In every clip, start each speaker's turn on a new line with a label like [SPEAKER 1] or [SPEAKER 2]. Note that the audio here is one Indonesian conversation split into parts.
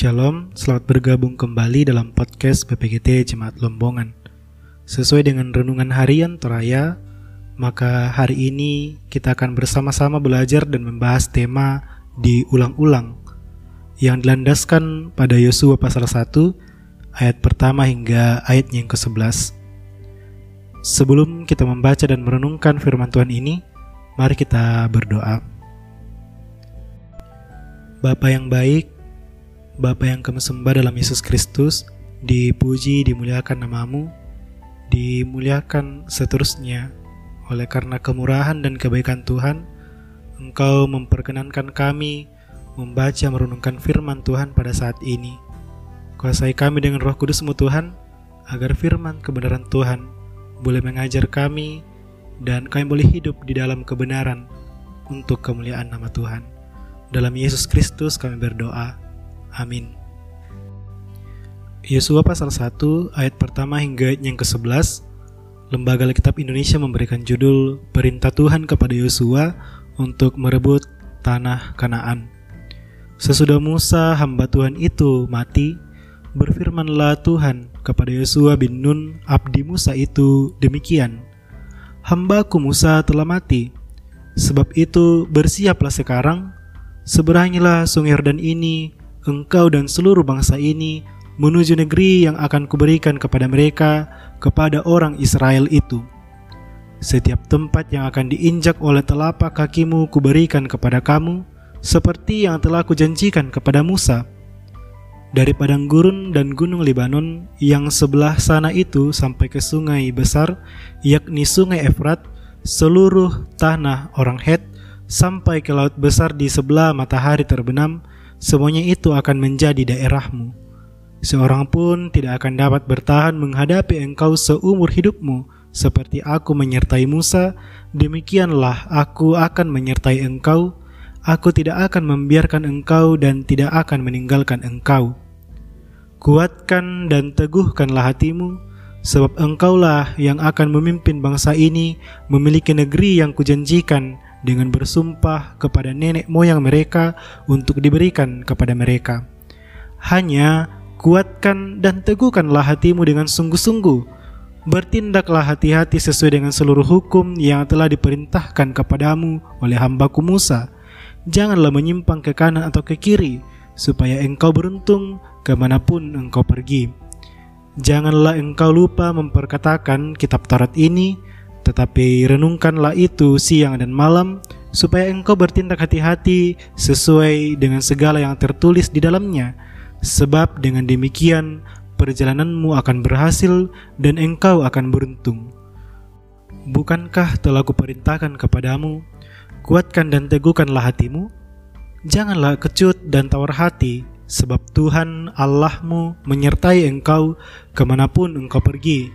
[SPEAKER 1] Shalom, selamat bergabung kembali dalam podcast PPGT Jemaat Lombongan. Sesuai dengan renungan harian Toraya, maka hari ini kita akan bersama-sama belajar dan membahas tema diulang-ulang yang dilandaskan pada Yosua pasal 1 ayat pertama hingga ayat yang ke-11. Sebelum kita membaca dan merenungkan firman Tuhan ini, mari kita berdoa. Bapa yang baik, Bapa yang kami sembah dalam Yesus Kristus, dipuji, dimuliakan namamu, dimuliakan seterusnya. Oleh karena kemurahan dan kebaikan Tuhan, Engkau memperkenankan kami membaca merenungkan firman Tuhan pada saat ini. Kuasai kami dengan roh kudusmu Tuhan, agar firman kebenaran Tuhan boleh mengajar kami dan kami boleh hidup di dalam kebenaran untuk kemuliaan nama Tuhan. Dalam Yesus Kristus kami berdoa. Amin. Yosua pasal 1 ayat pertama hingga yang ke-11 Lembaga Alkitab Indonesia memberikan judul Perintah Tuhan kepada Yosua untuk merebut tanah Kanaan. Sesudah Musa hamba Tuhan itu mati, berfirmanlah Tuhan kepada Yosua bin Nun abdi Musa itu demikian. Hambaku Musa telah mati, sebab itu bersiaplah sekarang, seberangilah sungai Yordan ini engkau dan seluruh bangsa ini menuju negeri yang akan kuberikan kepada mereka, kepada orang Israel itu. Setiap tempat yang akan diinjak oleh telapak kakimu kuberikan kepada kamu, seperti yang telah kujanjikan kepada Musa. Dari padang gurun dan gunung Libanon yang sebelah sana itu sampai ke sungai besar, yakni sungai Efrat, seluruh tanah orang Het, sampai ke laut besar di sebelah matahari terbenam, semuanya itu akan menjadi daerahmu. Seorang pun tidak akan dapat bertahan menghadapi engkau seumur hidupmu, seperti aku menyertai Musa, demikianlah aku akan menyertai engkau. Aku tidak akan membiarkan engkau dan tidak akan meninggalkan engkau. Kuatkan dan teguhkanlah hatimu, sebab engkaulah yang akan memimpin bangsa ini memiliki negeri yang kujanjikan dengan bersumpah kepada nenek moyang mereka untuk diberikan kepada mereka. Hanya kuatkan dan teguhkanlah hatimu dengan sungguh-sungguh. Bertindaklah hati-hati sesuai dengan seluruh hukum yang telah diperintahkan kepadamu oleh hambaku Musa. Janganlah menyimpang ke kanan atau ke kiri, supaya engkau beruntung ke mana pun engkau pergi. Janganlah engkau lupa memperkatakan kitab Taurat ini, tetapi renungkanlah itu siang dan malam, supaya engkau bertindak hati-hati sesuai dengan segala yang tertulis di dalamnya. Sebab dengan demikian perjalananmu akan berhasil dan engkau akan beruntung. Bukankah telah kuperintahkan kepadamu, kuatkan dan teguhkanlah hatimu? Janganlah kecut dan tawar hati, sebab Tuhan Allahmu menyertai engkau ke mana pun engkau pergi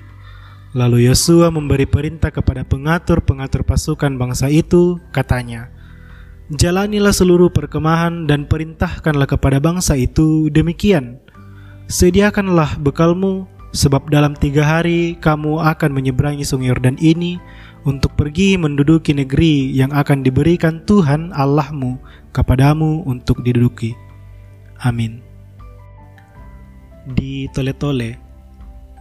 [SPEAKER 1] Lalu Yosua memberi perintah kepada pengatur-pengatur pasukan bangsa itu, katanya, Jalanilah seluruh perkemahan dan perintahkanlah kepada bangsa itu demikian. Sediakanlah bekalmu, sebab dalam tiga hari kamu akan menyeberangi sungai Yordan ini untuk pergi menduduki negeri yang akan diberikan Tuhan Allahmu kepadamu untuk diduduki. Amin. Ditole-tole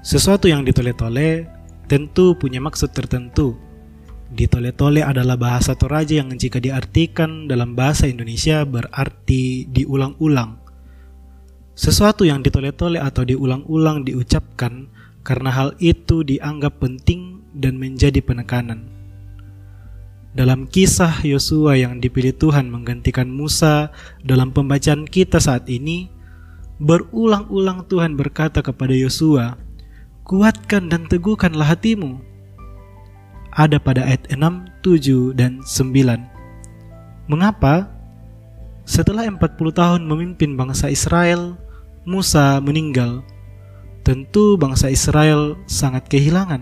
[SPEAKER 1] Sesuatu yang ditole-tole tentu punya maksud tertentu. Ditole-tole adalah bahasa Toraja yang jika diartikan dalam bahasa Indonesia berarti diulang-ulang. Sesuatu yang ditole-tole atau diulang-ulang diucapkan karena hal itu dianggap penting dan menjadi penekanan. Dalam kisah Yosua yang dipilih Tuhan menggantikan Musa dalam pembacaan kita saat ini, berulang-ulang Tuhan berkata kepada Yosua, kuatkan dan teguhkanlah hatimu. Ada pada ayat 6, 7, dan 9. Mengapa? Setelah 40 tahun memimpin bangsa Israel, Musa meninggal. Tentu bangsa Israel sangat kehilangan,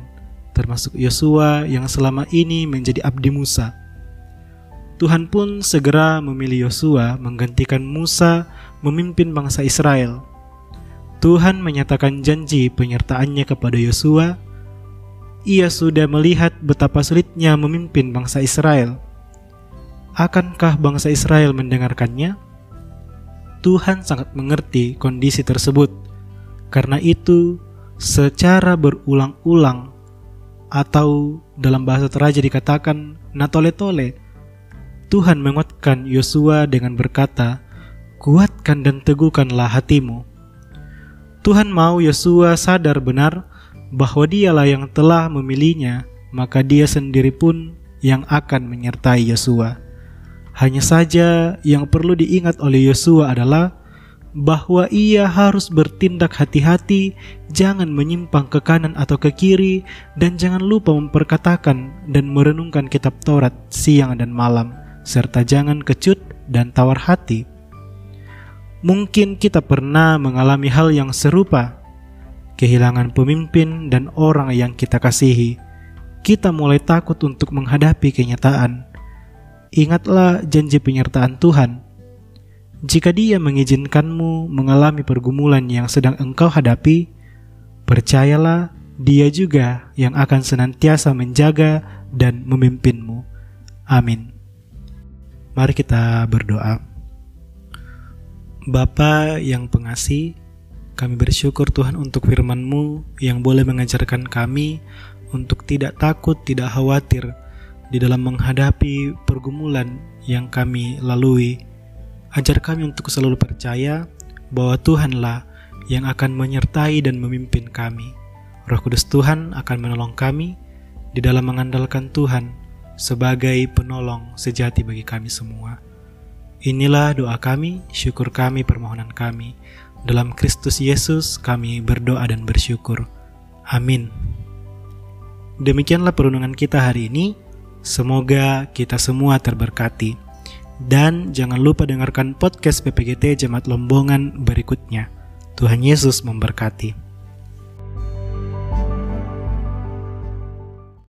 [SPEAKER 1] termasuk Yosua yang selama ini menjadi abdi Musa. Tuhan pun segera memilih Yosua menggantikan Musa memimpin bangsa Israel Tuhan menyatakan janji penyertaannya kepada Yosua. Ia sudah melihat betapa sulitnya memimpin bangsa Israel. Akankah bangsa Israel mendengarkannya? Tuhan sangat mengerti kondisi tersebut. Karena itu, secara berulang-ulang atau dalam bahasa Teraja dikatakan natole-tole, Tuhan menguatkan Yosua dengan berkata, "Kuatkan dan teguhkanlah hatimu." Tuhan mau Yosua sadar benar bahwa dialah yang telah memilihnya, maka dia sendiri pun yang akan menyertai Yosua. Hanya saja yang perlu diingat oleh Yosua adalah bahwa ia harus bertindak hati-hati, jangan menyimpang ke kanan atau ke kiri, dan jangan lupa memperkatakan dan merenungkan kitab Taurat siang dan malam, serta jangan kecut dan tawar hati. Mungkin kita pernah mengalami hal yang serupa, kehilangan pemimpin dan orang yang kita kasihi. Kita mulai takut untuk menghadapi kenyataan ingatlah janji penyertaan Tuhan. Jika Dia mengizinkanmu mengalami pergumulan yang sedang engkau hadapi, percayalah Dia juga yang akan senantiasa menjaga dan memimpinmu. Amin. Mari kita berdoa. Bapa yang pengasih, kami bersyukur Tuhan untuk firman-Mu yang boleh mengajarkan kami untuk tidak takut, tidak khawatir, di dalam menghadapi pergumulan yang kami lalui. Ajar kami untuk selalu percaya bahwa Tuhanlah yang akan menyertai dan memimpin kami. Roh Kudus Tuhan akan menolong kami di dalam mengandalkan Tuhan sebagai penolong sejati bagi kami semua. Inilah doa kami, syukur kami, permohonan kami. Dalam Kristus Yesus kami berdoa dan bersyukur. Amin. Demikianlah perundungan kita hari ini. Semoga kita semua terberkati. Dan jangan lupa dengarkan podcast PPGT Jemaat Lombongan berikutnya. Tuhan Yesus memberkati.